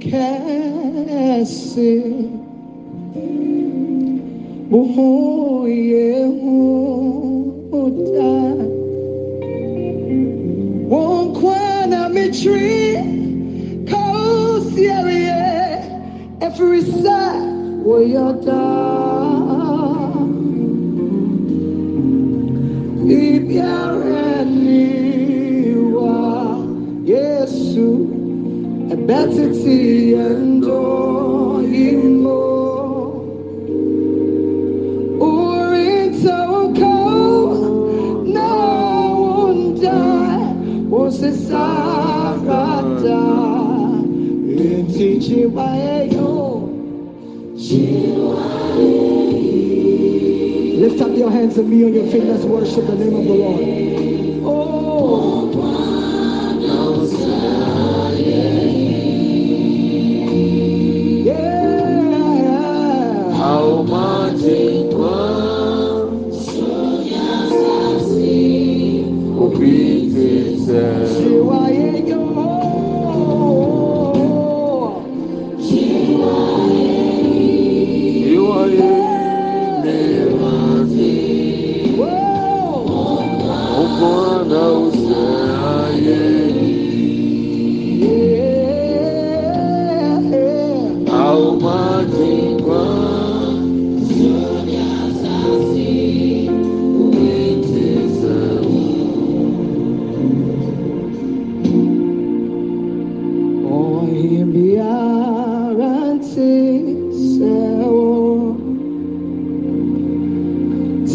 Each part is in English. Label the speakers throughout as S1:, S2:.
S1: kɛse woho yɛ ho da wɔn kwa na metiri kaosiareɛ ɛfiri sɛ wɔyɛ daa yɛn dɔ yi mu orintawukaw na wunda wosisarata enti chiwayeyo Lift up your hands and be on your feet. Let's worship the name of the Lord.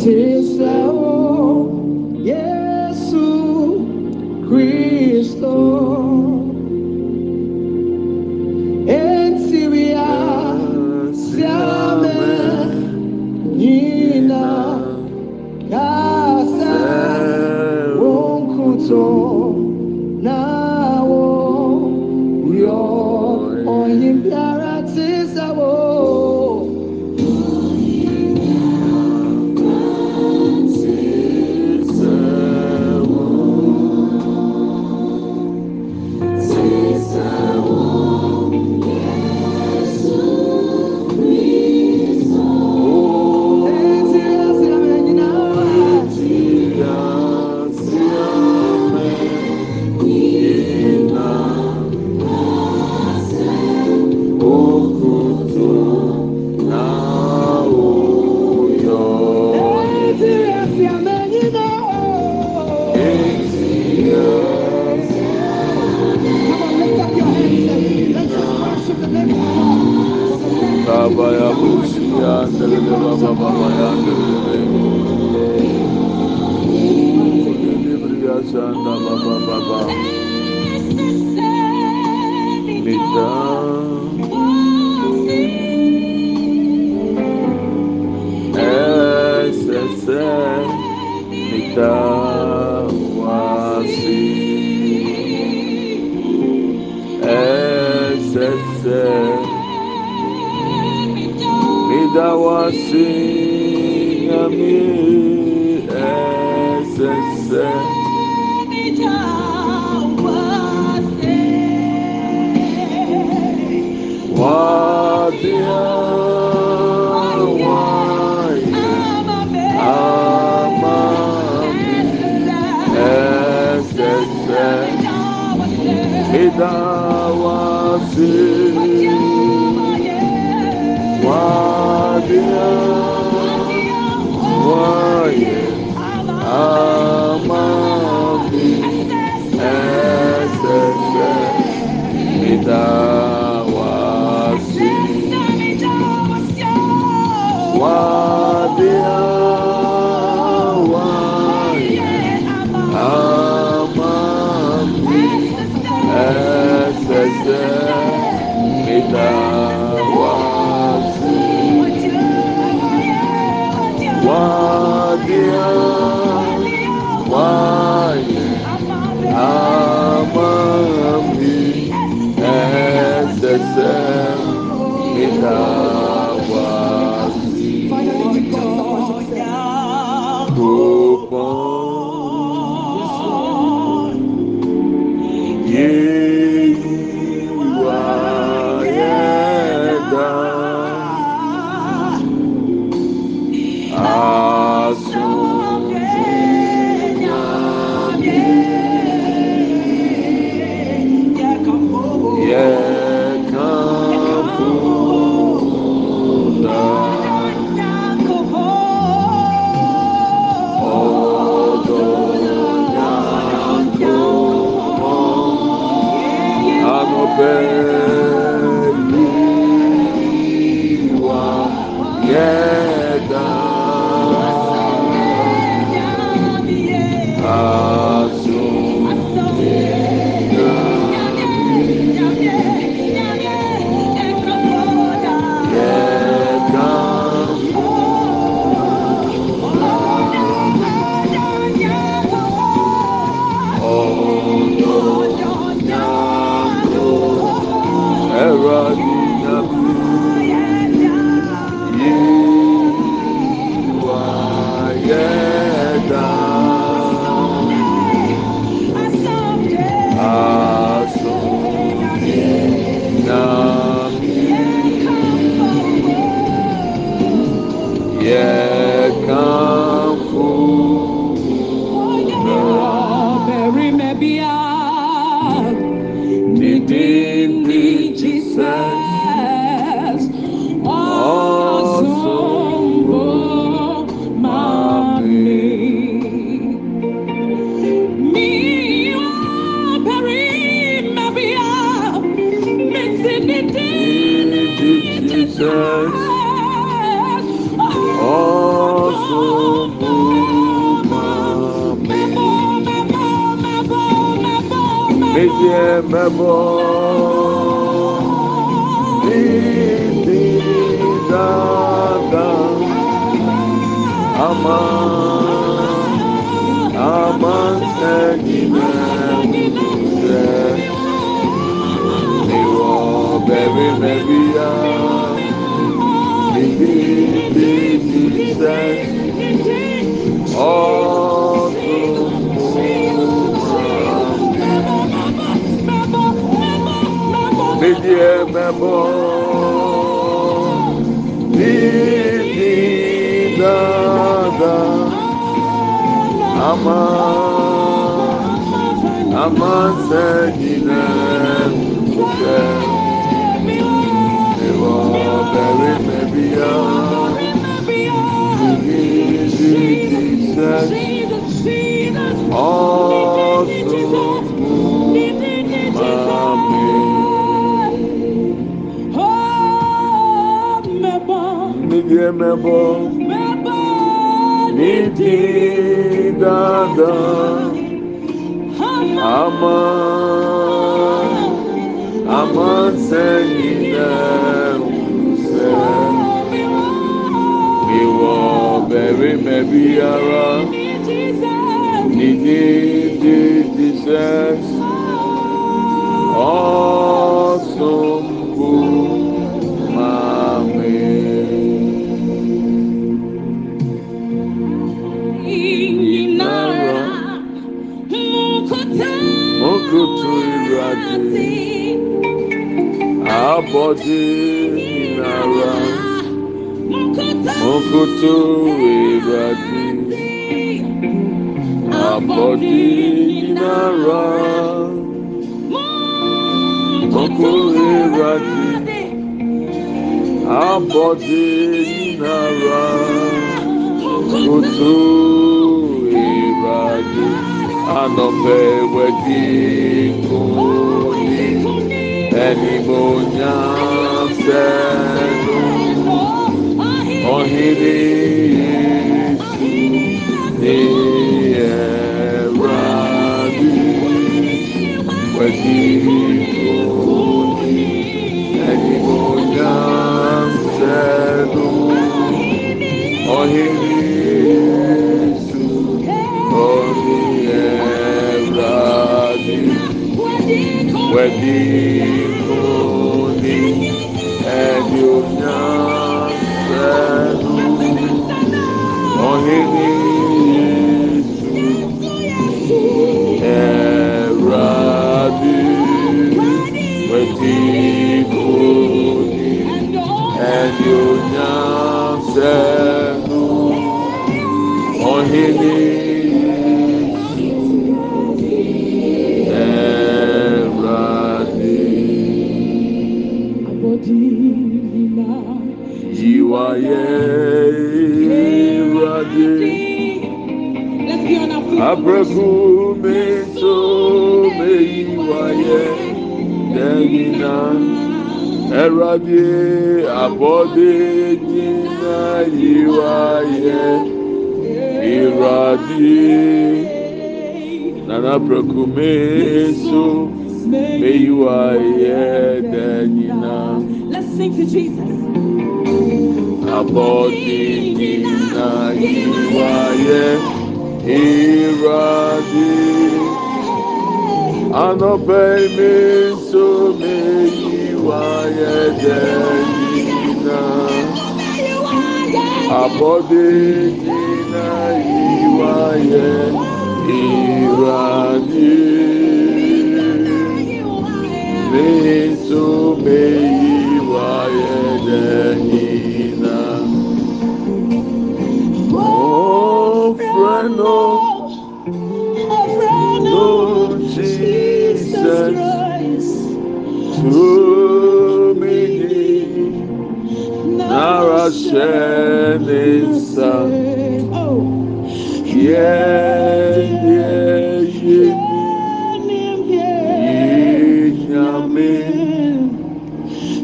S1: Now, Wadia Wai Amami dada ama ama sɛ nyinɛ
S2: sɛ ewɔ bɛri mɛ bia tuhi didi sɛ ɔsoro mami. Nigye mebo. nididada aman aman sẹyìnlẹ ọsẹ ìwọ bẹrẹ mẹbi ara nidididisẹ ọsùn. body minara mokoto ewurade abọdi minara moko ewurade abọdi minara mokoto ewurade
S1: anọfẹ wẹdi kun.
S3: Elibonya Sedu é Ohiri Ni
S1: Erabi Wadi Oni Elibonya Sedu Ohiri ودينه me so me iwaye dẹyìnà ẹrọadé nana pẹkù me so me dẹyìnà.
S4: Let's sing to Jesus.
S1: Iradi anọbe mi nso meyiwa ẹdẹ yina abọde yina yiwa yẹ iradi mi nso meyiwa ẹdẹ yina. Friend, oh, oh, Jesus, to me, yeah, yeah,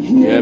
S1: yeah,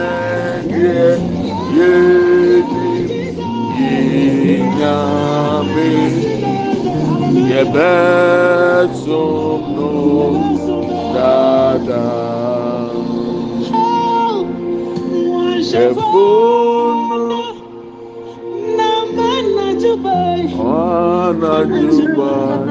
S1: yɛbɛsom no daadaa ɛfunu ɔnadzubai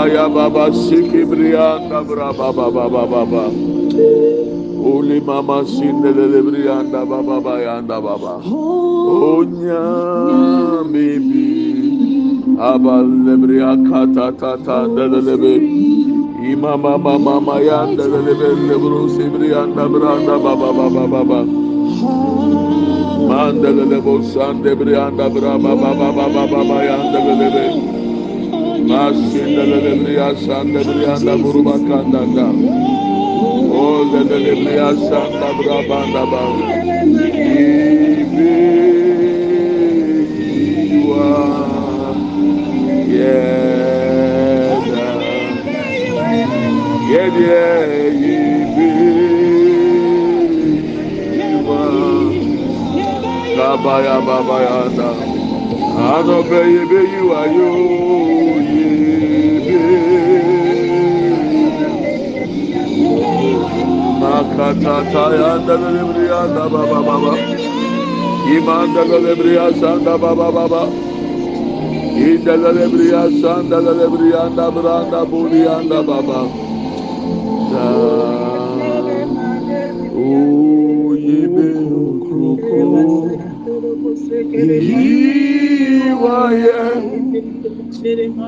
S1: Aya baba sikibriyanda braba baba baba baba. Uli mama sindelele briyanda baba bayanda baba. Onya bibi. Aballe briyaka ta ta ta delele bi. İmama mama maya delele bi lebru sibriyanda branda baba baba baba. Mandelele bolsan debriyanda braba baba baba baba yanda delele bi. Masinde lelebria sande brianda buruba kandanga. O oh, lelebria sanda brabanda ba. Ibe iwa yeda. Yedye uh. ibe iwa. Kabaya baba yanda. Ano be ibe iwa yo Makatata yanda lebrianda baba baba. Baba baba. Idalelebriya sandalelebriyanda branda buliyanda baba.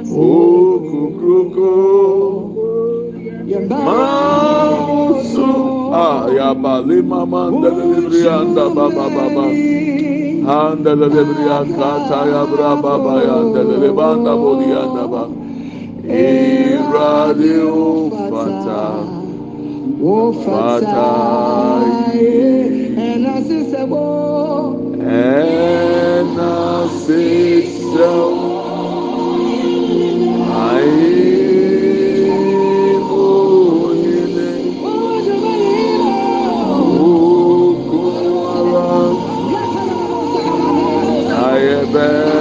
S1: Okukuku mausu ah ya bali mama dalelebriyanda baba baba. Handelebriya kata ya braba baya delebanda boliyanda ba. Iradio fata.
S3: Oh,
S1: Fata.
S3: Fata. And I say,
S1: verso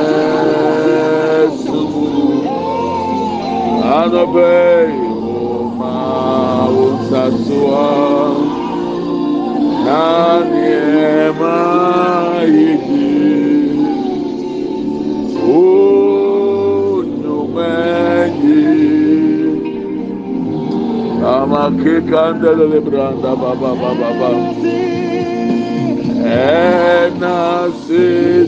S1: Anoveio uma onça sua Na me iki A mengi Amake baba baba baba É nascer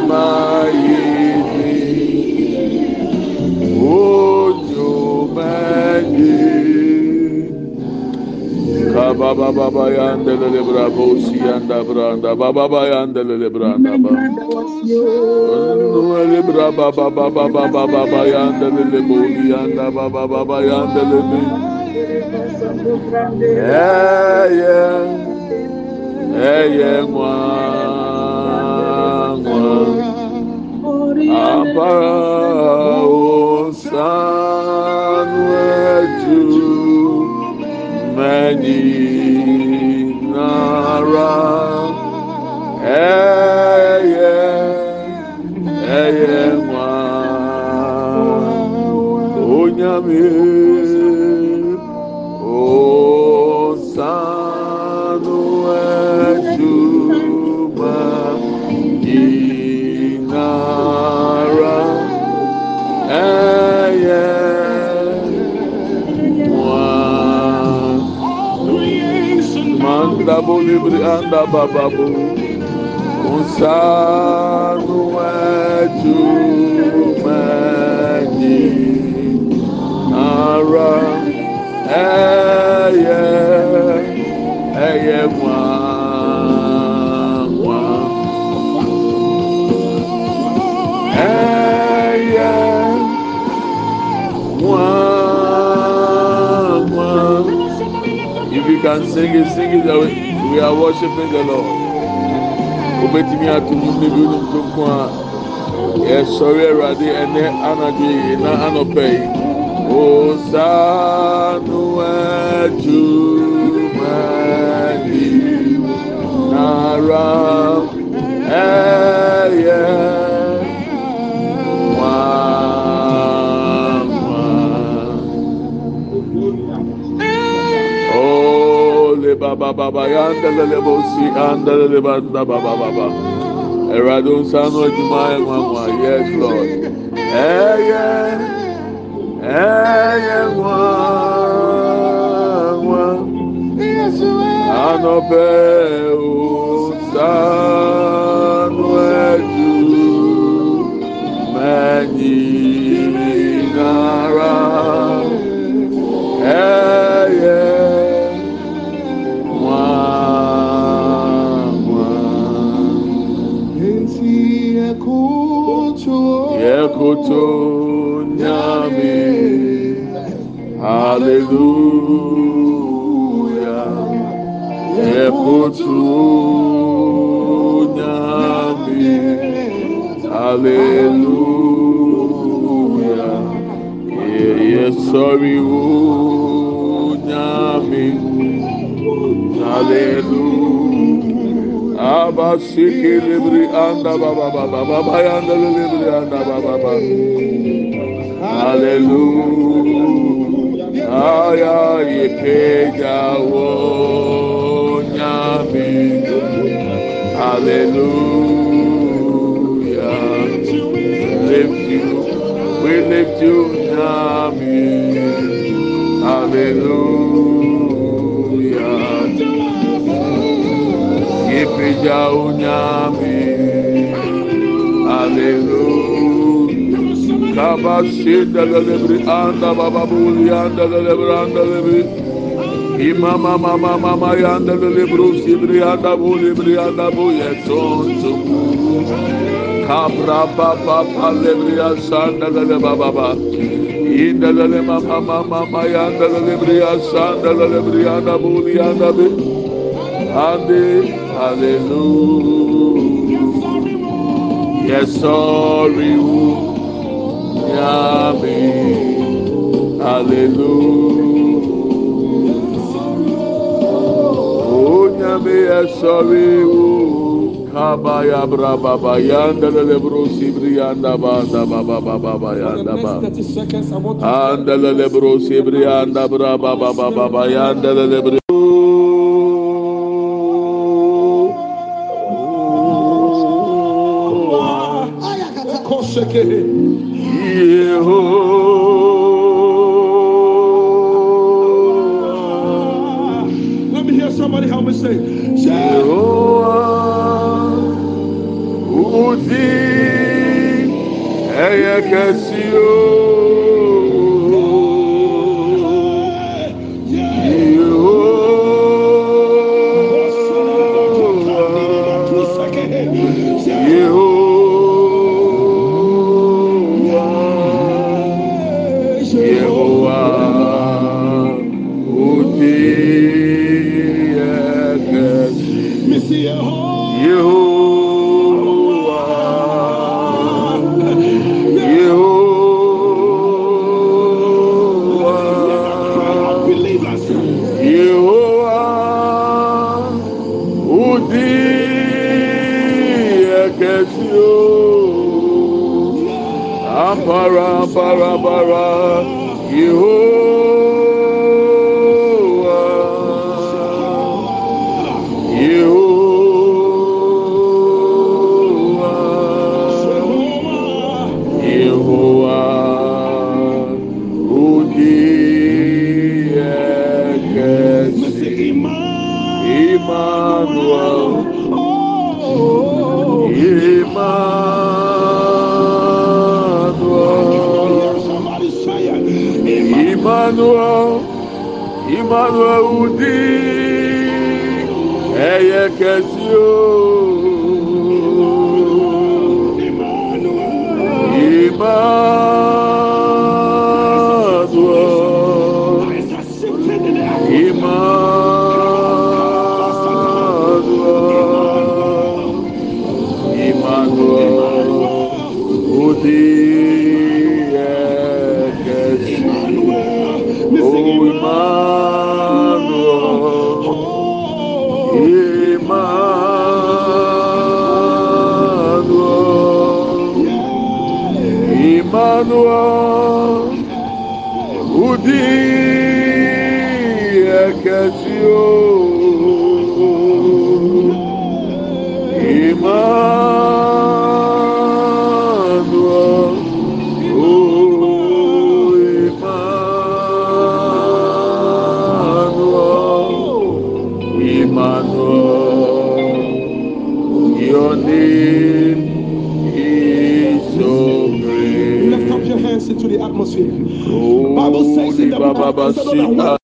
S1: Kababa baba yandelele brabo si yanda branda baba baba yandelele branda ba. Nuele braba baba baba baba baba yandelele boli yanda baba baba yandelele. Eye eye mwa mwa. Apara osanu eye eye nwa onyame osanu manda bolibri anda bababu unsanu eju meni. Nara eye eye nwa nwa eye nwa if you can sing it sing it away we are worshiping the lord. Obetumi atumu níbi onum tuntun a yɛsɔre awurade ɛnɛ anadwo yi na anɔpɛ yi osanu ɛtumani nara ɛyɛ nwanwa baba baba yandelele bosi andelele banda baba baba ẹ̀rọ̀dọ̀ nsánú ẹ̀dùnmá ẹ̀wọ̀n àwọn yes lord. Ẹ̀yẹ ẹ̀yẹ wọ́n anọ̀bẹ̀ nsánú ẹ̀dùn mẹ́yìn nára ẹ̀yẹ ekoto nyame. Hallelujah. Ekoto nyame. Hallelujah. Yeye sori wo nyame. Hallelujah. Abba siki libri anda baba baba baba yanda libri anda baba baba. Hallelujah. Aya yepeja wo nyami. Hallelujah. We lift you, we lift you nyami. Hallelujah. Nyami. Hallelujah. Kabashinda lebri anda baba anda anda lebri. Imama mama mama yanda lebru sibri anda buli bri anda bu yetonto. Kabra papa pa lebri asanda baba ba. Inda mama mama yanda asanda anda buli anda hallelujah. Yes, sorry. Yami. Hallelujah. Oh, Yami, sorry. Kabaya braba bayanda lele brosi brianda banda baba baba bayanda ba. Anda lele brosi brianda braba baba baba bayanda Yehowa Yehowa Yehowa udi awudi ẹyẹ kẹsí o. Emmanuel. Emmanuel.
S3: 嗯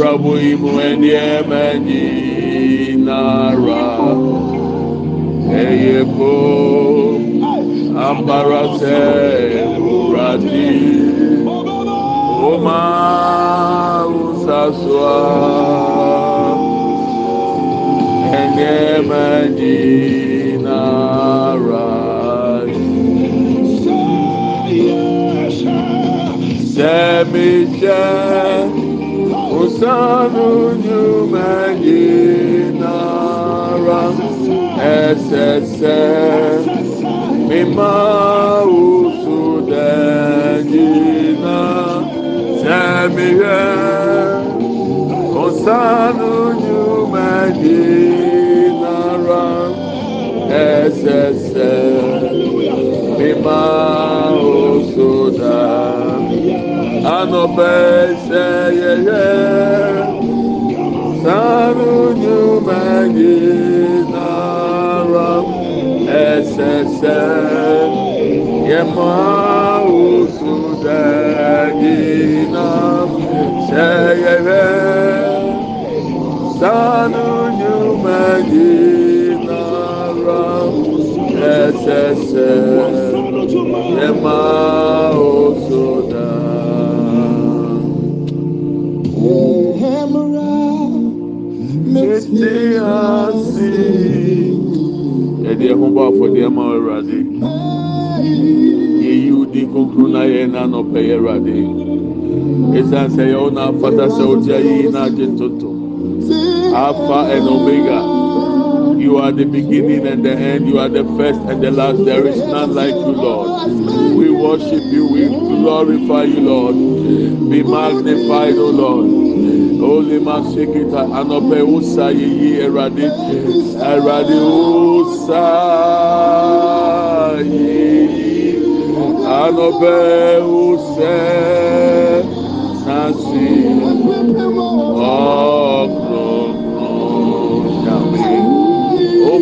S3: congregation.
S1: Mabrabo ẹsẹsẹ mímá oṣù dẹ̀yìnà sẹ́miyẹ ọ̀sánú ju mẹ́jìnà rà ẹsẹsẹ mímá oṣù dẹ̀yìnà anọbẹ ṣe yẹyẹ sanu nyumagi. sesem Yemausu dedinam Seyeve. Sanunyu medinaram Sesem Yemausu dedinam Hemra Mitni asim yɛde ho bɔ afɔdeɛ ma awurade. Yɛyi wo din kronkro na yɛn na anɔpɛyɛ awurade. Ɛsiane sɛ yɛwo na afata sɛ wogya yii na agye ntontom afa and omega. You are the beginning and the end. You are the first and the last. There is none like you lord. We worship you. We glorify you lord. Be magnified o lord. Holy masikita anɔpɛ usa yiyi awurade awurade usa yiyi anɔpɛ usa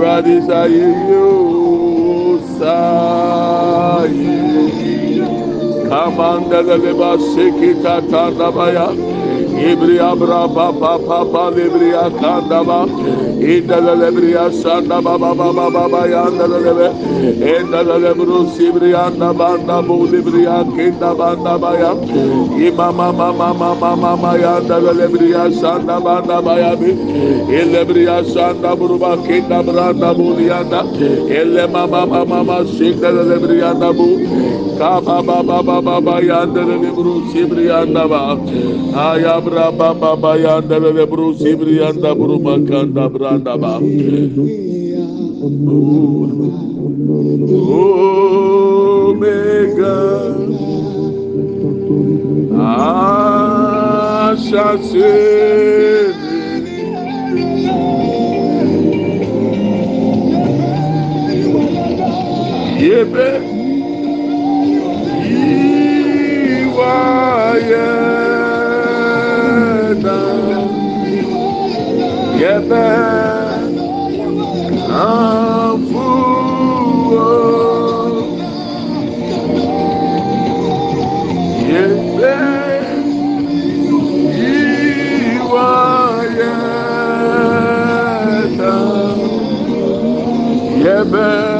S1: Ẹ̀rọ̀dì sáyé yóò sáyé. Kàmáńdẹ́lẹ́lẹ́ bá ṣèkì tàtà dábàyà. Ibria braba papa palibria kandaba. İndelelebria sanda baba baba baba yandelelebe. Indelelebru sibrianda banda bulibria kinda banda baya. İmama mama mama mama yandelelebria sanda banda baya bi. İllebria sanda buruba kinda branda buliyanda. İlle mama mama mama sindelelebrianda bu. Kaba baba baba yandelelebru sibrianda ba. Ayabra baba baba yandelele bru sibriya da buru makanda branda ba. Omega. Ashasini Yebe. Iwayena yẹbẹ afuwo yẹbẹ yiwa yẹta yẹbẹ.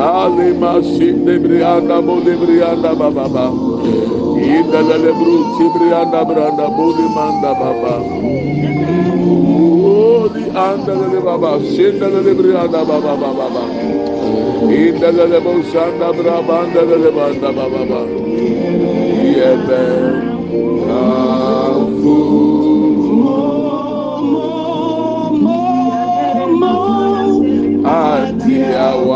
S1: alima sindebriyanda bo libriyanda baba baba yindelelebru sibriyanda branda bo limanda baba Holy andalele baba, shindelele brianda baba baba baba. Indelele bo shanda braba andalele banda baba baba. Yebe kafu.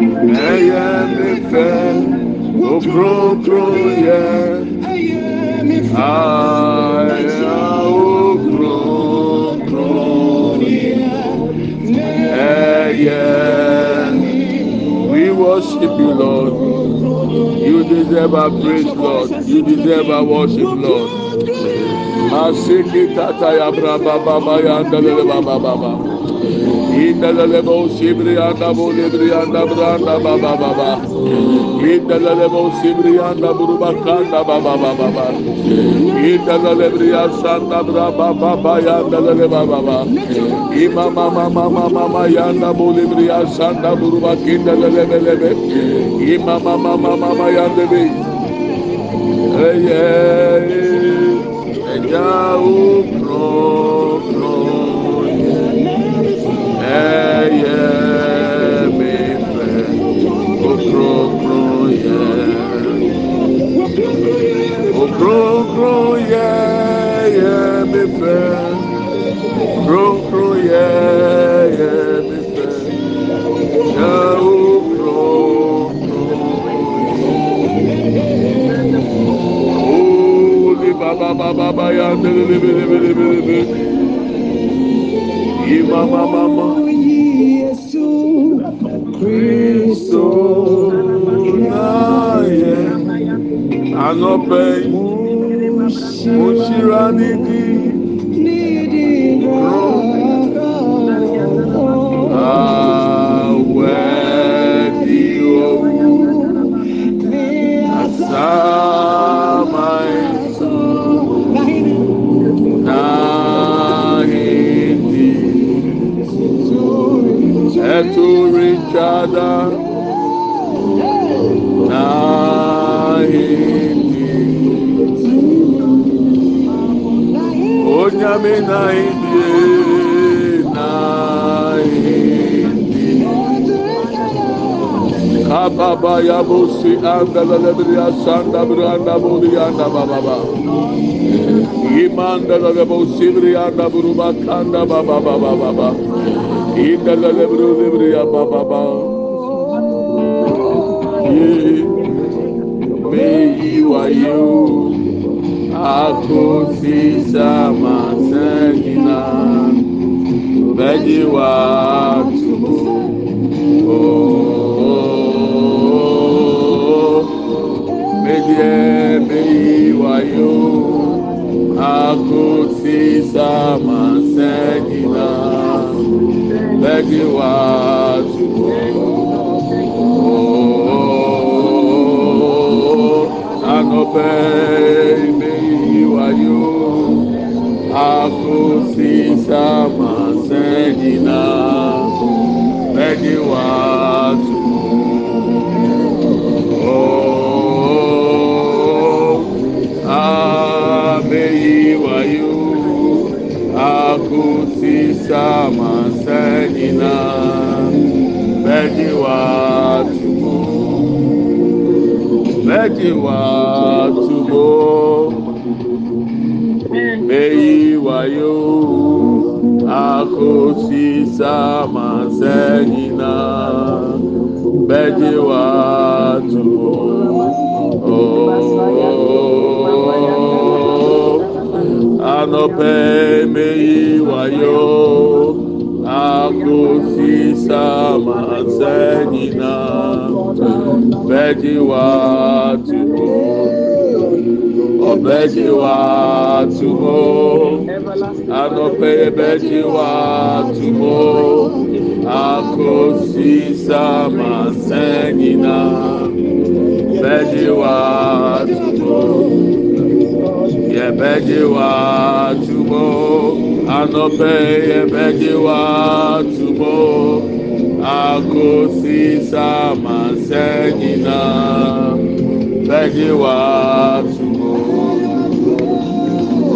S1: Ẹyẹ mi fẹ́ okronkro yẹ. Aya okronkro ẹyẹ. We worship you, Lord. You deserve our praise, Lord. You deserve our worship, Lord. Masiki tata ya braba baba ya ndalele baba baba. İndelelebo sibriyanda bu libriyanda branda baba baba. İndelelebo sibriyanda buru bakanda baba baba baba. İndelelebriyan sanda bra baba baba yandelele baba baba. İma mama mama yanda bu sanda buru bakindelelelebe. İma mama mama mama yandebe. Ey ey. Ey ey. Baba, Baba, Baba, Baba, Baba, Baba, Baba, Baba, Baba, Imama mama. Kristo naye anope mushira niki. Onyame nahindi nahindi kababa yabusi andalelebria sanda branda budi anda bababa imanda lelebosi brianda buruba kanda baba baba baba indalelebru libria bababa Yeah. May you are you. Akosisa masakina. Sejina, Ubedi Watsumo, Medie Mei Wayo, Akuti Sama Sejina, Ubedi Watsumo, Anope akufisa masẹyina bẹni wa tu ooo oh, ameyi wayo akufisa masẹyina bẹni wa tu bẹni wa. wayo akosi sama senina beji watu oh, anope meyi wayo akosi sama senina beji watu ọbẹ oh, ti wà tùmọ̀ anope bejiwa tumo akosi sama sengina bejiwa tumo ye bejiwa tumo anope ye bejiwa tumo akosi sama sengina bejiwa tumo.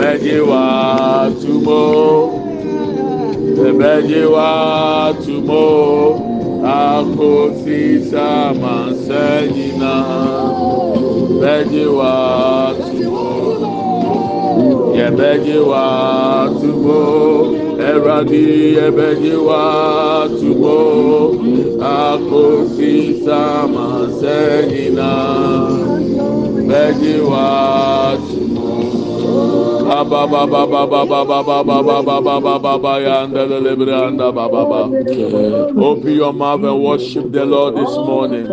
S1: Ebeji wa tumo. Ebeji wa tumo. Ako sisa mansenyina. Ebeji wa tumo. Ebeji wa tumo. Eradi ebeji wa tumo. Ako sisa mansenyina. Ebeji wa tumo. Yẹbẹji wa tubo ẹrọadi yẹbẹji wa tubo akosi sama sẹyina bẹji wa tubo abababababababababababa yandelelebri anda bababa open your mouth and worship the lord this morning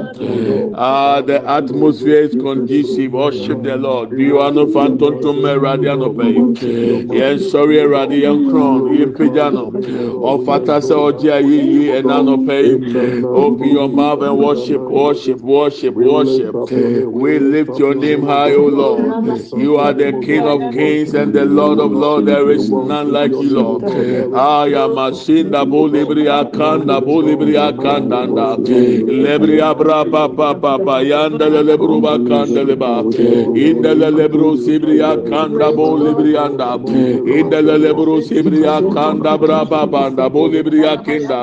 S1: ah the atmosphere is conducive worship the lord bí wàá no fa ntontom ẹrọadi anọpẹ yìí yẹn sọrí ẹrọadi yẹn kúrọn yẹn pẹjá nọ ọfata sẹ ọjẹ ayé yìí ẹnà anọpẹ open your mouth and worship worship worship worship we lift your name high o lord you are the king of kings and the Lord of Lords. There is none like you, Lord. I am a sin da bo libri akanda bo libri akanda da libri abra pa pa pa pa yanda le lebru ba kanda le ba inda le lebru sibri akanda bo libri anda inda le lebru sibri akanda bra pa pa da bo libri akinda.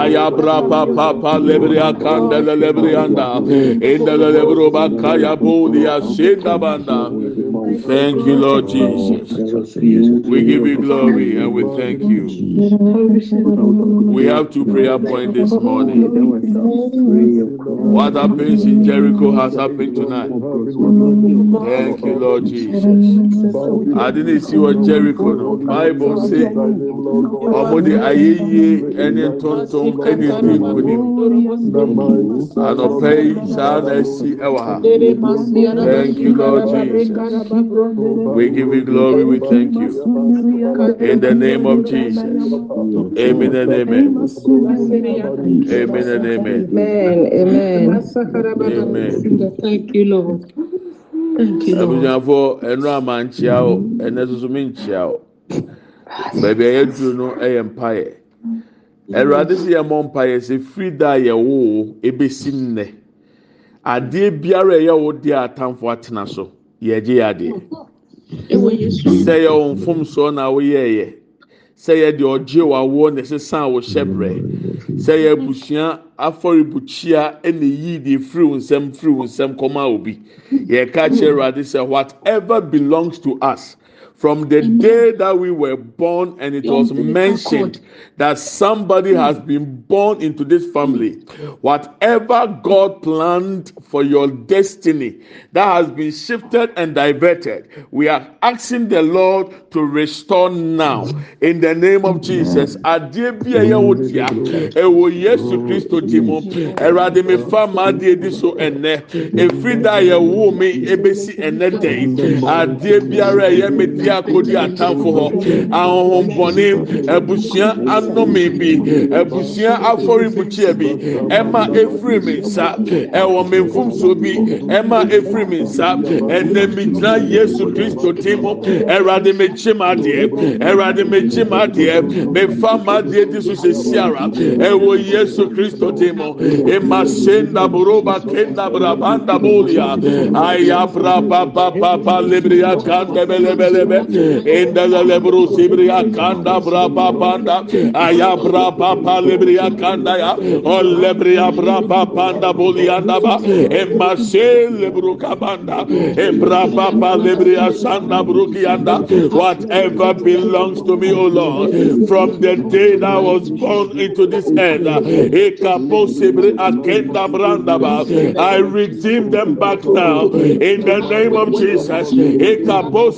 S1: aya bra pa pa pa libri akanda le libri anda inda le lebru ba kaya bo dia sin da banda Thank you, Lord Jesus. We give you glory and we thank you. We have two prayer points this morning. What happens in Jericho has happened tonight. Thank you, Lord Jesus. I didn't see what Jericho no Bible say. Ọmọdé ayẹyẹ ẹni tuntun ẹni dín kùnì. Ànọ̀pẹ́ yìí sáà náà sí ẹwà ha. Thank you, Lord Jesus. We give you glory. We thank you. In the name of Jesus. Amen and amen. Amen and amen.
S5: Amen. Amen.
S1: Amen.
S4: Thank you, Lord. Thank you, Lord.
S1: abusuafo ẹnu ama nkyia o ẹnẹ soso mi nkyia o baabi a yɛduru no yɛ mpaeɛ awurade sɛ yɛmmɔ mpaeɛ sɛ firi da a yɛwo o ebesi nnɛ adeɛ biara a ɛyɛ wo deɛ atamfo atena so yɛgye yɛ adeɛ. Sɛ yɛ wɔn mfomsoɔ na woyɛɛyɛ sɛ yɛ deɛ ɔgye wawoɔ na ɛsesa wo hyɛ brɛ sɛ yɛ abusua afɔrebukyia ɛna eyi deɛ firi wo nsɛm firi wo nsɛm kɔma obi yɛka kyerɛ awurade sɛ whatever belongs to us from the day that we were born and it was mentioned that somebody has been born into this family whatever god planned for your destiny that has been shifted and diverted we are asking the lord to restore now. In the name of jesus adeɛ bi a ɛyɛ wo ɛwɔ yesu kristo di mu ɛwurade mi fa maa adeɛ di so ɛnɛ efiri da yɛ wo mi ebesi ɛnɛ dɛn adeɛ biara ɛyɛ mi di akodi atamfo hɔ ahohombɔne abusua anome bi. Abusua afɔribukyia bi ɛma efiri mi nsa ɛwɔ mi nfumso bi. Ɛma efiri mi nsa ɛnɛ mi gyina yesu kristo di mu ɛwurade mi ma adeɛ ɛwurade mi kyi ma adeɛ mi fa ma adeɛ di so sɛ siara ɛwɔ yesu kristo di mu ema senda buroba kenda brabanda bolia aya braba baba ba libria kanda belebelebe enda lebru sibria kanda braba banda aya braba ba libria kanda ya o lebria braba banda bolianda ba ema se lebru kabanda embraba ba libria sanda brukianda whatever belongs to me o lord from the day that I was born into this earth eh, branda I redeem them back now in the name of Jesus. Ekapo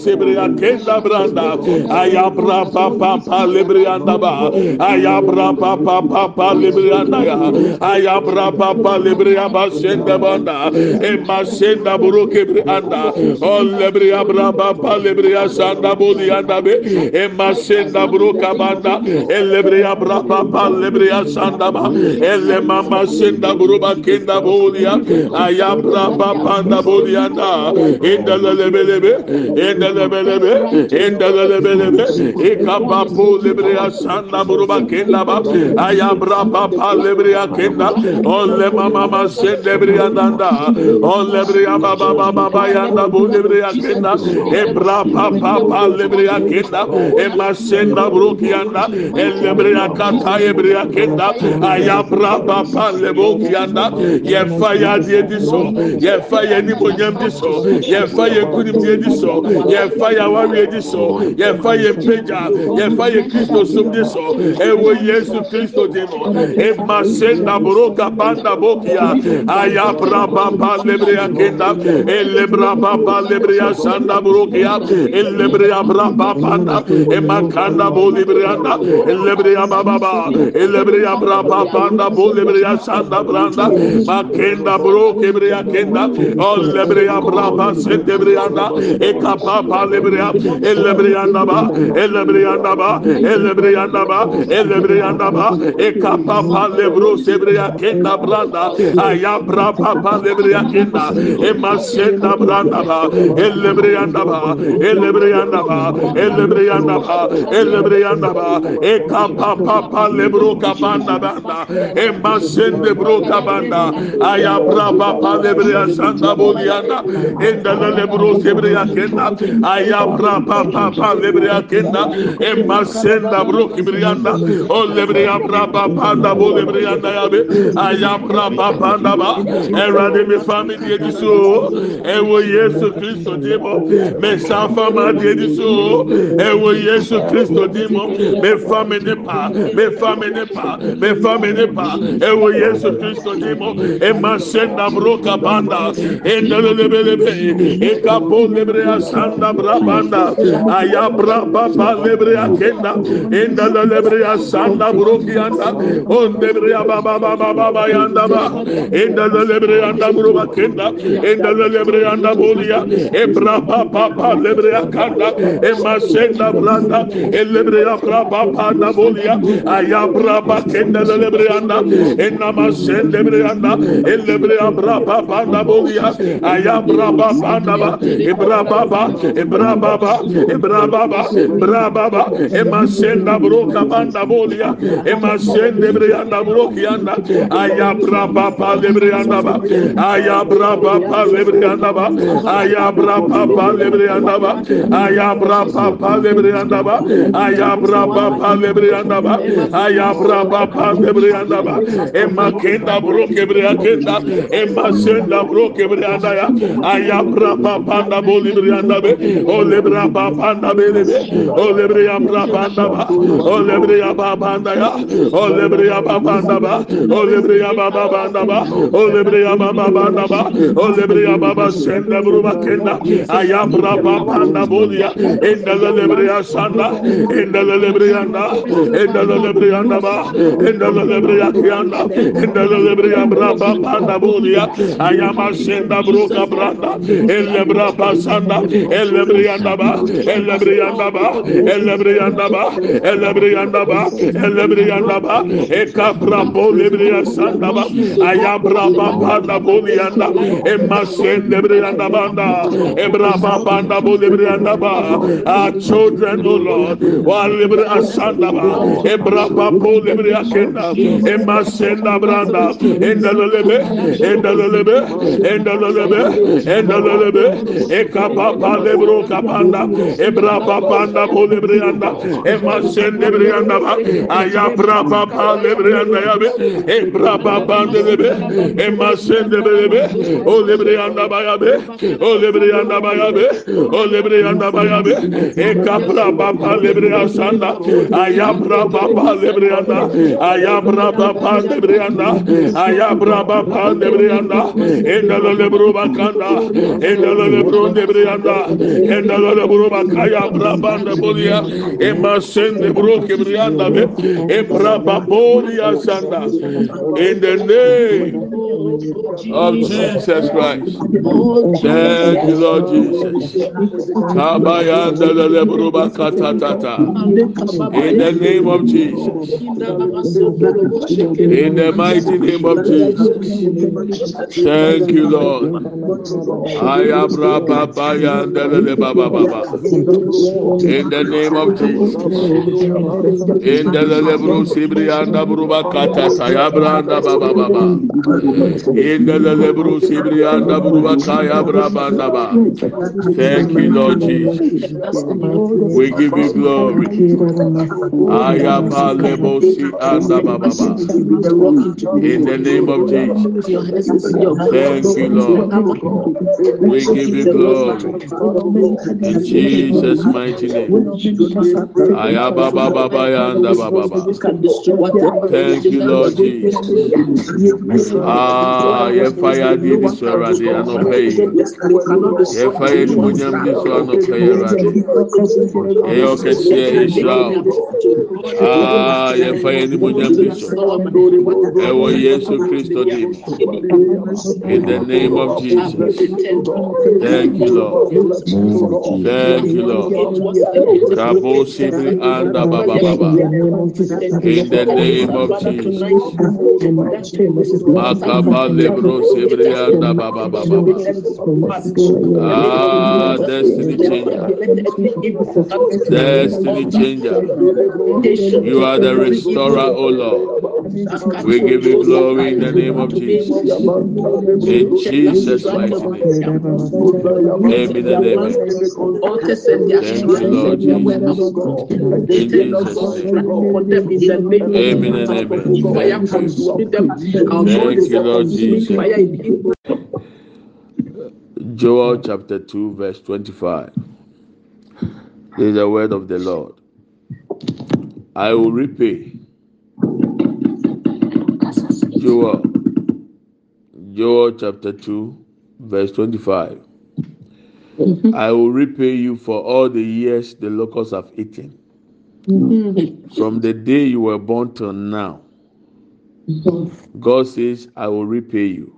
S1: yanda be emasenda bruka banda elebreya brapa palebreya sandaba elle mama senda bruba kenda bolia. Ayabra papanda bolianda endelelebelebe endelebelebe endelelebelebe ekapa polebreya sanda bruba kenda ba. Ayabra papa lebreya kenda. Olle mama sendebreya danda olle breya baba baba yanda bolebreya kenda. Ebra papa lebreya kenda ema senda brokianda elebreya kata ebreya kenda ayabra papa lebokianda yefa ya die diso yefa ye ni monyam diso yefa ye kunim die diso yefa ya wawe diso yefa ye peja yefa ye kristo sum diso ewo yesu kristo dimo ema senda broka banda bokia ayabra papa lebreya kenda elebra papa lebreya sanda brokia elebreya lamba panda e makanda boli brianda elebriya baba elebriya brapa panda boli briya sanda branda makenda bro kebriya kenda olebriya brapa sende brianda e kapa palebriya elebriyanda ba elebriyanda ba elebriyanda ba elebriyanda ba e kapa palebro sebriya kenda branda aya brapa palebriya kenda e masenda branda ba elebriyanda ba elebriyanda ba ba, elebriyanda ba, elebriyanda ba, eka pa pa pa lebro kabanda banda, emba e sende bro kabanda, aya bra pa pa lebriya santa boliyanda, enda la lebro kebriya kenda, aya bra pa pa pa lebriya kenda, emba senda bro kebriyanda, o lebriya bra pa pa da bo lebriyanda ya be, aya bra pa pa da ba, erade mi fami diye diso, ewo Yesu Kristo diye bo, mesafama diye diso, o ẹwọ yesu kristo di mu mẹfa mi nípa mẹfa mi nípa mẹfa mi nípa ẹwọ yesu kristo di e mu ẹma ṣe nàbúrò kabanda ẹnlẹ e lẹbẹlẹbẹ ẹkapọ e lẹbẹrẹ asanda brabanda ayabra baba lẹbẹrẹ akenda ẹnlẹ lẹbẹrẹ asanda buro kiyanda on lẹbẹrẹ ababa baba baba yanda ba. Ẹnlẹ lẹbẹrẹ yanda buro bakenda ẹnlẹ lẹbẹrẹ yanda boliya ẹbra baba baba lẹbẹrẹ akanda. Emma Senda Blanda, Elebrea Braba Panda Bolia, Ayabra Bakenda Lebreanda, Enama Senda Breanda, Elebrea Braba Panda Bolia, Ayabra Baba, Ebra Baba, Ebra Baba, Ebra Baba, Ebra Baba, Emma Senda Broca Panda Bolia, Emma Senda Breanda Brokianda, Ayabra Baba Lebreanda, Ayabra Baba Lebreanda, Ayabra Baba Lebreanda, Ayabra pa pa lebrianda ba ayabra pa pa lebrianda ba ayabra pa pa lebrianda ba emma kenda bro kebrea kenda emma senda bro kebreanda ya ayabra pa pa da bo lebrianda be o lebra pa pa da be. Le o lebre ya pa pa da ba o lebre ya pa pa da ya o lebre ya pa pa da ba o lebre ya pa pa da ba o lebre ya pa pa da ba o lebre ya pa pa senda bro ba kenda. Ayabra pa pa da bo ya endala lebriya sanda endala lebriya anda endala lebriya anda ba endala lebriya kiyanda endala lebriya braba panda bulia ayama senda bruka branda elebra pasanda elebriya anda ba elebriya anda ba elebriya anda ba elebriya anda ba elebriya anda ba. Ekabra bo lebriya sanda ba ayabra panda bulia anda emasende lebriya anda banda ebra panda bu lebriya anda ba our children, O Lord. Walibre asandaba, ebrapa po libre akenda, emasenda branda, endalelebe, endalelebe, endalelebe, endalelebe, ekapa pa lebro kapanda, ebrapa panda po libre anda, emasende libre anda ba, ayabrapa pa libre anda ya be, ebrapa panda lebe, emasende lebe, o libre anda ba o libre anda ba o libre anda ba ekapra papa lebriya sanda ayabra papa lebriya anda ayabra papa lebriya anda ayabra papa lebriya anda endalo lebro bakanda endalo lebro lebriya anda endalo lebro bakaya brabanda bolia emasende bro kebriya anda be ebra babolia sanda in the name of Jesus Christ. Thank you, Lord Jesus. In the name of Jesus. In the mighty name of Jesus. Thank you, Lord. In the name of Jesus. In the lebru sibrianda bruba Thank you, Lord Jesus. We give you glory. Lebosi anda baba. In the name of Jesus. Thank you, Lord. We give you glory. In Jesus' mighty name. Baba ba baba. Thank you, Lord Jesus. Ah, nyinaa yɛfa yɛ adeɛ bi so awurade anɔpa yi yɛfa yɛ animonyam bi so anɔpa yi awurade. Ɛyɛ ɔkɛseɛ ɛhyira wo aa ah, yɛfa yɛ animonyam bi so. Ɛwɔ yesu kristo dim in the name of jesus. Thank you lord. Thank you lord. Rabo sibiri anda baba baba in the name of jesus. Maka Makaba lebro sibri anda baba baba baba. Ah, destiny changer. Destiny changer. You are the restorer, O Lord. We give you glory in the name of Jesus. In Jesus' mighty name. Amen and amen. Thank you, Lord Jesus. In Jesus' name. Amen and amen. Thank you. Thank you, Lord Jesus. Joel chapter 2, verse 25. This is the word of the Lord. I will repay. Joel. Joel chapter 2, verse 25. Mm-hmm. I will repay you for all the years the locusts have eaten. Mm-hmm. From the day you were born till now. Mm-hmm. God says, I will repay you.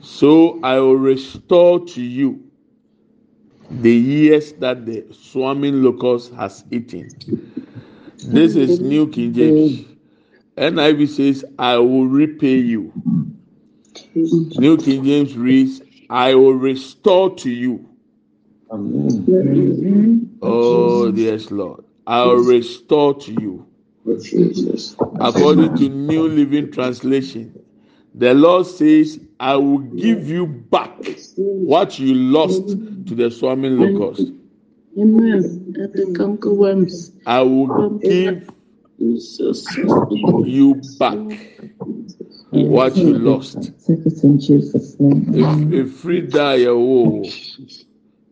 S1: So I will restore to you the years that the swarming locust has eaten. This is mm. New King James. NIV says, I will repay you. Mm. New King James reads, I will restore to you. Mm. Oh, yes, Lord. I will restore to you. Oh, According to New Living Translation, the Lord says, I will give you back what you lost to the swarming locust.
S4: Amen. At the cankerworms.
S1: I will give you back what you lost.
S5: in Jesus' name.
S1: If if free die, oh, it's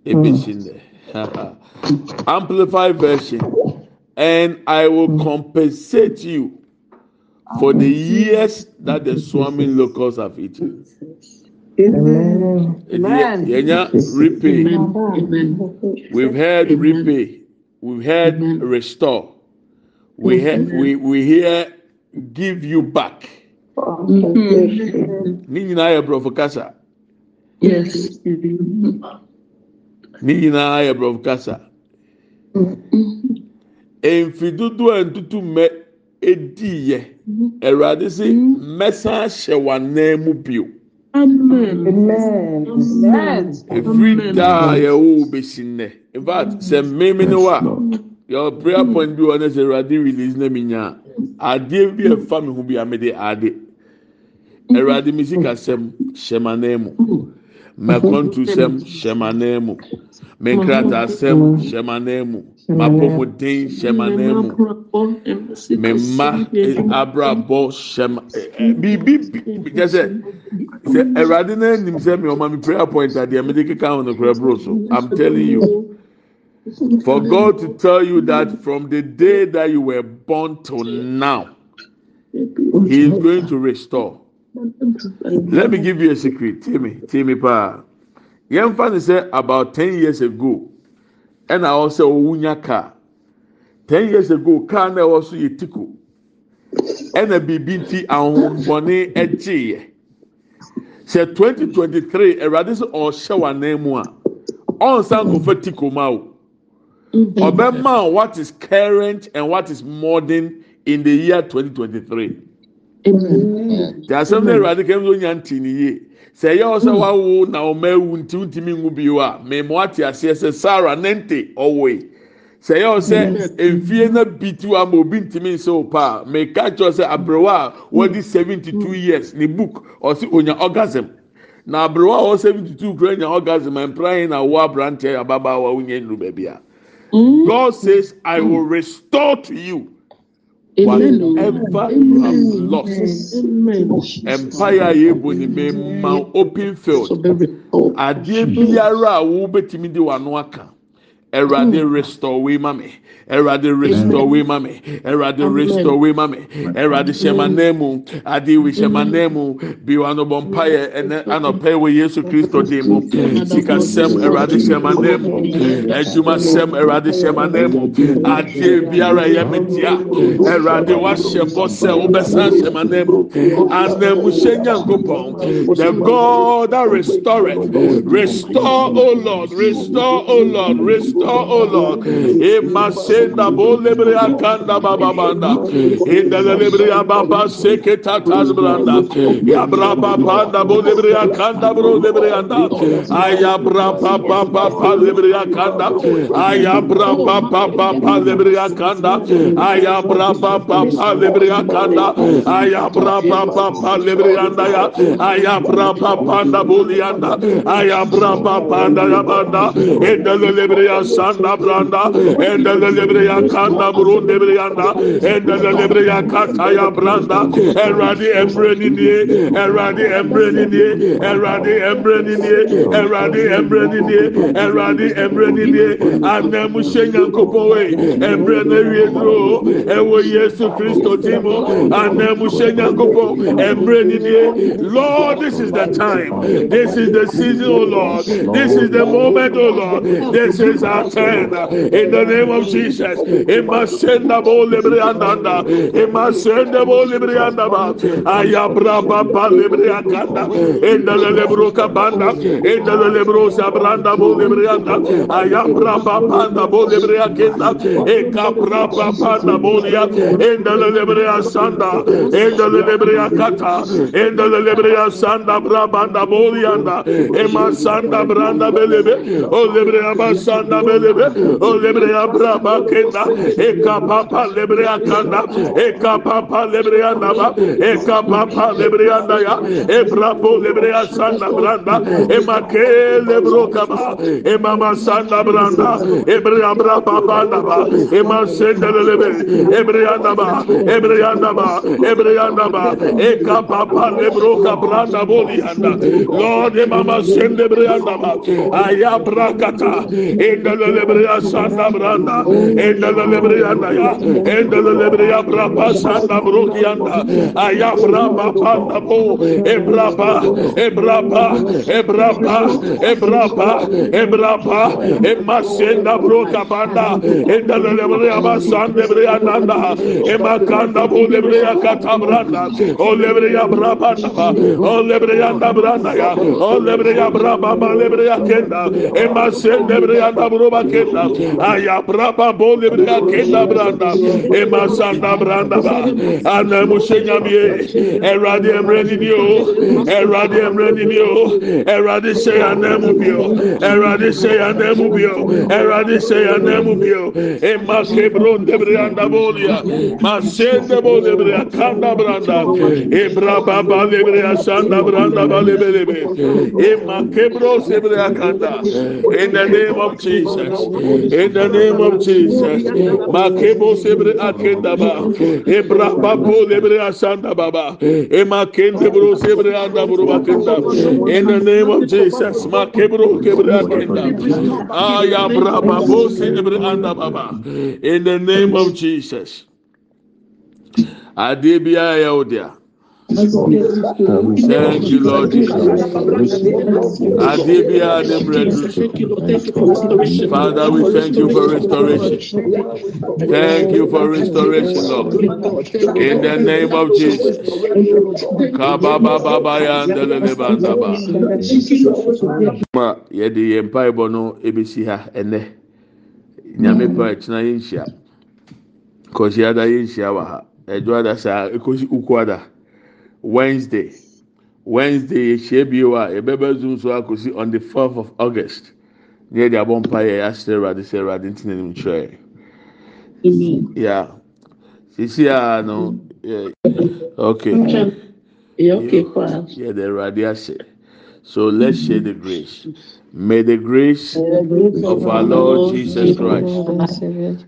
S1: mm. in there. Amplified version, and I will mm. compensate you for the years that the swarming locusts have eaten. yɛnya repay. Amen. We've heard repay. We've heard restore. We, he we, we hear give you back. Mm-hmm. ne nyinaa yɛ borɔfo kasa. Yes. Ni nyinaa yɛ borɔfo kasa. Mfi dodo a ntutu mmɛ edi yɛ. Awurade si mmɛsan hyɛ wa mu bio. Every daa yɛwɔ besi nnɛ in fact sɛ mmemme ne wa yɛ prayer point bi wɔ ne sɛ awurade release na mi nya adeɛ bi ɛfa mi ho bi a mi de ade awurade mi si kasɛm hyɛ ma nan mu mɛkɔntu sɛm hyɛ ma nan mu mɛnkrata sɛm hyɛ ma nan mu mapɔmuden hyɛ ma nan mu mɛma abrabɔ hyɛ ma biribi bi kyɛ sɛ sɛ awurade náà nim sɛ mi ɔma mi prayer point adeɛ mi de keka ho no kura bro so. I'm telling you. For god to tell you that from the day that you were born till now he is going to restore. Let me give you a secret. Tell me tell me paa yɛn fa ne sɛ about ten years ago ɛna ɔsɛ owunya car. Ten years ago car na ɛwɔ so yɛ tiko. Ɛna biribi nti ahombɔne ɛgyeeɛ. Sɛ twenty twenty three ɛwurade sɛ ɔhyɛ w'anan mu a ɔnsan kɔfɛ tiko ma o ɔbɛma what is current and what is modern in the year twenty twenty three tí asɛm náà ɛwurade kɛm so nya ntì ni yie sɛ ɛyɛ ɔsɛ wawo na ɔma ewu nti ntumi ngu bi wa mɛmɔ ate aseɛ sɛ sarah nente yi sɛ ɛyɛ ɔsɛ efie na bi ti wa ma obi ntumi nse o paa mɛka kyerɛ sɛ aberewa a wɔdi seventy two years ne book ɔsi onya orgasm. Na aberewa a ɔwɔ seventy two kura nya orgasm mpran na wɔ aberanteɛ ababaawa onye nnu baabi a god says i will restore to you Amen. whatever you have lost empire yẹ bọ ni mẹ ma open field. Adeɛ biara a wọ́n bẹ tìmí di wà nù aka. Mi ɛwurade restore wei ma mi ɛwurade restore wei ma mi ɛwurade hyɛma nan mu adeɛ wi hyɛma nan mu bi wa no bɔ mpa yɛ ɛnɛ anɔpɛ wɔ yesu kristo dim mu sika sɛm ɛwurade hyɛma nan mu ɛdwuma sɛm ɛwurade hyɛma nan mu adeɛ biara yɛ mi tia. Ɛwurade wahyɛ bɔ sɛ wobɛsan hyɛma nan mu anamu hyɛ nyankopɔn the god that restored restore o lord restore o lord restore. oh Lord. In Masenda Bolebria Kanda Bababanda, in the Lebria Baba Seketa Tasbranda, Yabraba Panda Bolebria Kanda Brodebrianda, Ayabra Papa Papa Lebria Kanda, Ayabra Papa Papa Lebria Kanda, Ayabra Papa Lebria Kanda, Ayabra Papa Lebrianda, Ayabra Papa Panda Bolianda, Ayabra Papa Panda Yabanda, in the Lebria sanda branda enda de lebreya kanda burun debreyanda enda de lebreya kataya branda eradi embreni nie eradi embreni nie eradi embreni nie eradi embreni nie eradi embreni nie anamu shenya kopowe embreni wiedro ewo yesu kristo timo. Anamu shenya kopo embreni nie lord this is the time. This is the season oh lord. This is the moment oh lord. This is our in the name of Jesus. Imasenda bo librianda, imasenda bo librianda ba. Ayabra baba librianda, in the lebroka banda, in the lebrosa branda bo librianda. Ayabra baba bo librianda, ekabra baba bolia, in the lebria sanda, in the lebria kata, in the lebria sanda brabanda bolianda, imasanda branda belebe, o lebria basanda melebe lebre ya braba kenda e kapapa lebre ya kanda e kapapa lebre ya naba e kapapa lebre ya e brabo lebre ya branda e make lebro kaba e mama sanda branda e bre ya braba banda ba e ma senda lebe e bre ya naba e bre ya naba e bre ya naba e kapapa lebro kabranda boli anda Lord e mama senda bre ya naba ayabra e Endele lebreya sanda branda. Endele lebreya da ya. Endele lebreya brapa sanda broki anda. Aya brapa panda bo. Ebrapa, ebrapa, ebrapa, ebrapa, ebrapa. Emasenda broka panda. Endele lebreya basanda lebreya nanda. Emakanda bo lebreya katabranda. O lebreya brapa naba. O lebreya da branda ya. O lebreya brapa ba lebreya kenda. Emasenda lebreya da bro kenda. Aya braba bo lebriya kenda branda. Branda ba. Ana musenyamie. Erade emreni ni o. Erade emreni ni o. Erade se anemu bio. Erade se anemu bio. Erade se anemu bio. Ema kebron debriya da bolia. Masende bo lebriya kanda branda. Ebra baba lebriya sanda branda ba lebelebe. Ema kebro sebriya kanda. In the name of Jesus. In the name of Jesus. Makebo sebre akenda ba. Ebra babo lebriya sanda baba. Ema kende bro sebre anda bro bakenda. In the name of Jesus. Makebro kebre akenda. Aya bra babo sebre anda baba. In the name of Jesus. Ade biara yɛ wo dea. Thank you, Lord Jesus. Father, we thank you for restoration. Thank you for restoration, Lord. In the name of Jesus. Ma yɛde yɛn mpaebɔ no ebesi ha ɛnɛ nyame pa ɛkyina yɛnhyia kɔsi ada yɛnhyia wɔ ha ɛdwa ada saa ekosi uku ada. Wednesday. Wednesday yɛhyia bio a yɛbɛbɛ zoom so akosi on the fourth of August. Ne yɛde abɔ mpa yɛ ahyɛ Awurade sɛ Awurade ntina nim kyerɛ. Yeah. Sisi a no. Okay.
S4: Yeah, okay.
S1: Yeah, the radiation. So let's share the grace. May the grace of our Lord Jesus Christ,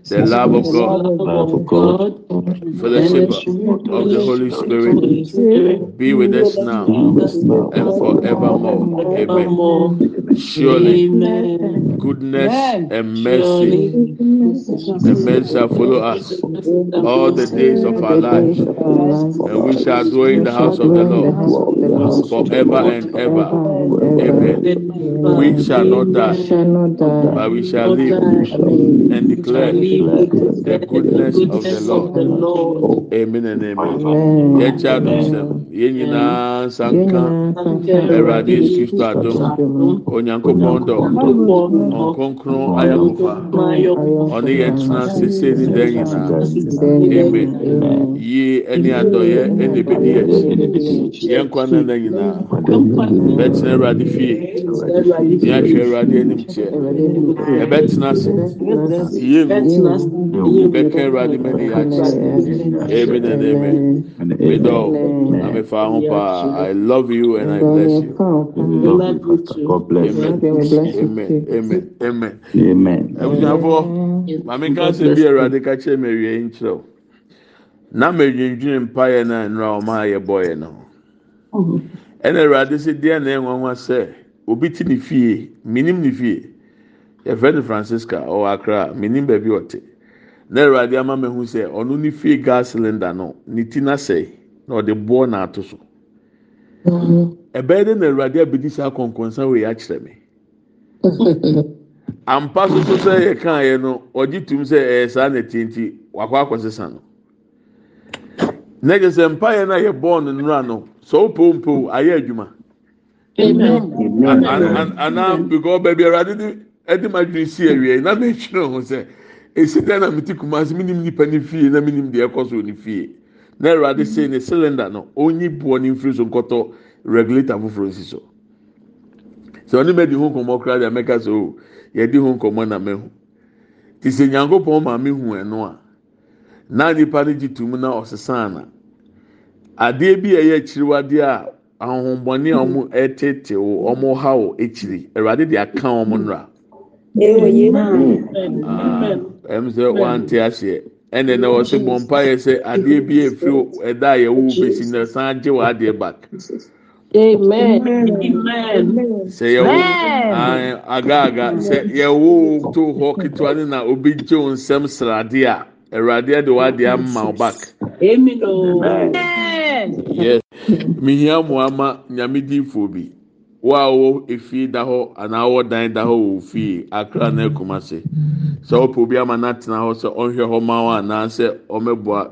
S1: the love of God,
S4: Love of God,
S1: fellowship of the Holy Spirit
S4: Spirit,
S1: be with us now and forevermore. Amen. Surely
S4: Amen.
S1: goodness and mercy and mercy shall follow us all the days of our lives, and we shall dwell in the house of the Lord forever and ever. Amen. we shall not die, but we shall live and declare the goodness of the Lord. Amen and amen. Yẹn kí a dùn sẹ́m, yẹn nyinaa sankan, ẹ̀rọ̀adé Kristo àdùn, onyankopɔn dọ̀, ọ̀nkọ́nkọ́n ayọ̀kọ̀fà, ọ̀ní. Amen. Yie ẹni adoye ẹni BDS. yẹn, yẹn kwan nana nyinaa, bẹ́ẹ̀ yà hwẹ ẹwurade ẹnim kyẹ ẹbẹ tena ase yie mu ẹbẹ kẹ ẹwurade mẹ ni yà kyẹ ẹmi na ẹmi mi dọ àmì fa ho paa i love you and i bless you
S6: god bless you
S1: amen amen amen
S6: amen
S1: amen. ẹbunyafọ maame nkansi bi ẹwurade kakyẹ mẹ wie nkyerẹw na mẹ dwindwin mpa yẹ na nnura ọma yẹ bọ yẹ no ẹna ẹwurade si diẹ na ẹnwanwa sẹ. Obi te ne fie, minim ne fie. Yɛfrɛ no Francisca ɔwɔ Accra, minim baabi ɔte. Na Awurade ama me hu sɛ ɔno ne fie gas cylinder no ne ti na sɛe na ɔde boɔ na ato so. Ɛbɛyɛ dɛ na Awurade abedi saa kɔnkɔnsa wei akyerɛ me. ampa soso sɛ yɛ kan yɛ no ɔgye tum sɛ ɛyɛ saa na tie nti wakɔ akɔsesa no na gye sɛ mpa yɛ no a yɛ bɔɔl no nnura no sɛ mpo ayɛ adwuma anaa because baabi awurade de ɛde ma dwene si awie na mɛ twene ho sɛ esi dɛ na mete kumase mi nim nipa ne fie na mi nim deɛ ɛkɔ so ne fie na awurade sɛ ne cylinder no onyi boɔ ne mfiri so nkɔtɔ regulator foforɔ nsi so sɛ ɔne mɛ di ho nkɔmɔ koraa deɛ mɛka sɛ o yɛdi ho nkɔmɔ na mɛ ho te sɛ nyankopɔn maame hu ɛno a na nipa no gye tum na ɔsesa ana adeɛ bi a ɛyɛ akyiriwadeɛ a ahohombɔne a wɔn ɛtete wo wɔn ha wo akyiri. Awurade de aka wɔn nnora ɛm sɛ wante aseɛ. Ɛnna na wɔsɛ bɔ mpa yɛ sɛ adeɛ bi efiri ɛda a yɛwo besi na san gye wɔ adeɛ back.
S4: Amen. Amen.
S1: sɛ yɛwo agaaga sɛ yɛwo to hɔ ketewa ne na obi gye wo nsɛm srade a awurade de wade ama wo back.
S4: Amen. Amen.
S1: Mihia mo ama nyame diifoɔ bi wo a wɔ efie da hɔ anaa wɔ dan da hɔ wɔ fie akra na ekuma se sɛ ɔpɛ obi ama na tena hɔ sɛ ɔnhwɛ hɔ ma wo anaa sɛ ɔmɛboa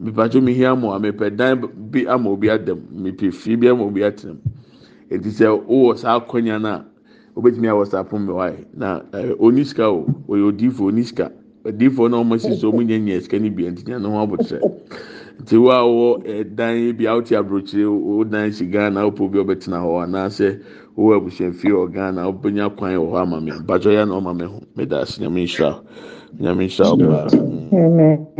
S1: mipatso mihia mo a mepɛ dan bi ama obi adam mepɛ fie bi ama obi atena mu. Eti sɛ wowɔ saa akɔnya na obetumi awɔ saa pon mi na ɛɛ oni sika o. Oyɛ odiifo oni sika. Odiifo na ɔmo si so ɔmo nyɛ nyɛ sika ni bi. Nti nyɛ ho abotire. Nti wo a wɔ ɛdan bi a wote aburokyire wo dan si ghana wopɛ obi a ɔbɛtena hɔ anaasɛ wowɔ abusuafie wɔ ghana wobɛnya kwan wɔ hɔ ama mi mpatso yɛ na ɔma mi ho. Meda ase. Nyame nhyira nyame nhyira.
S5: Amen.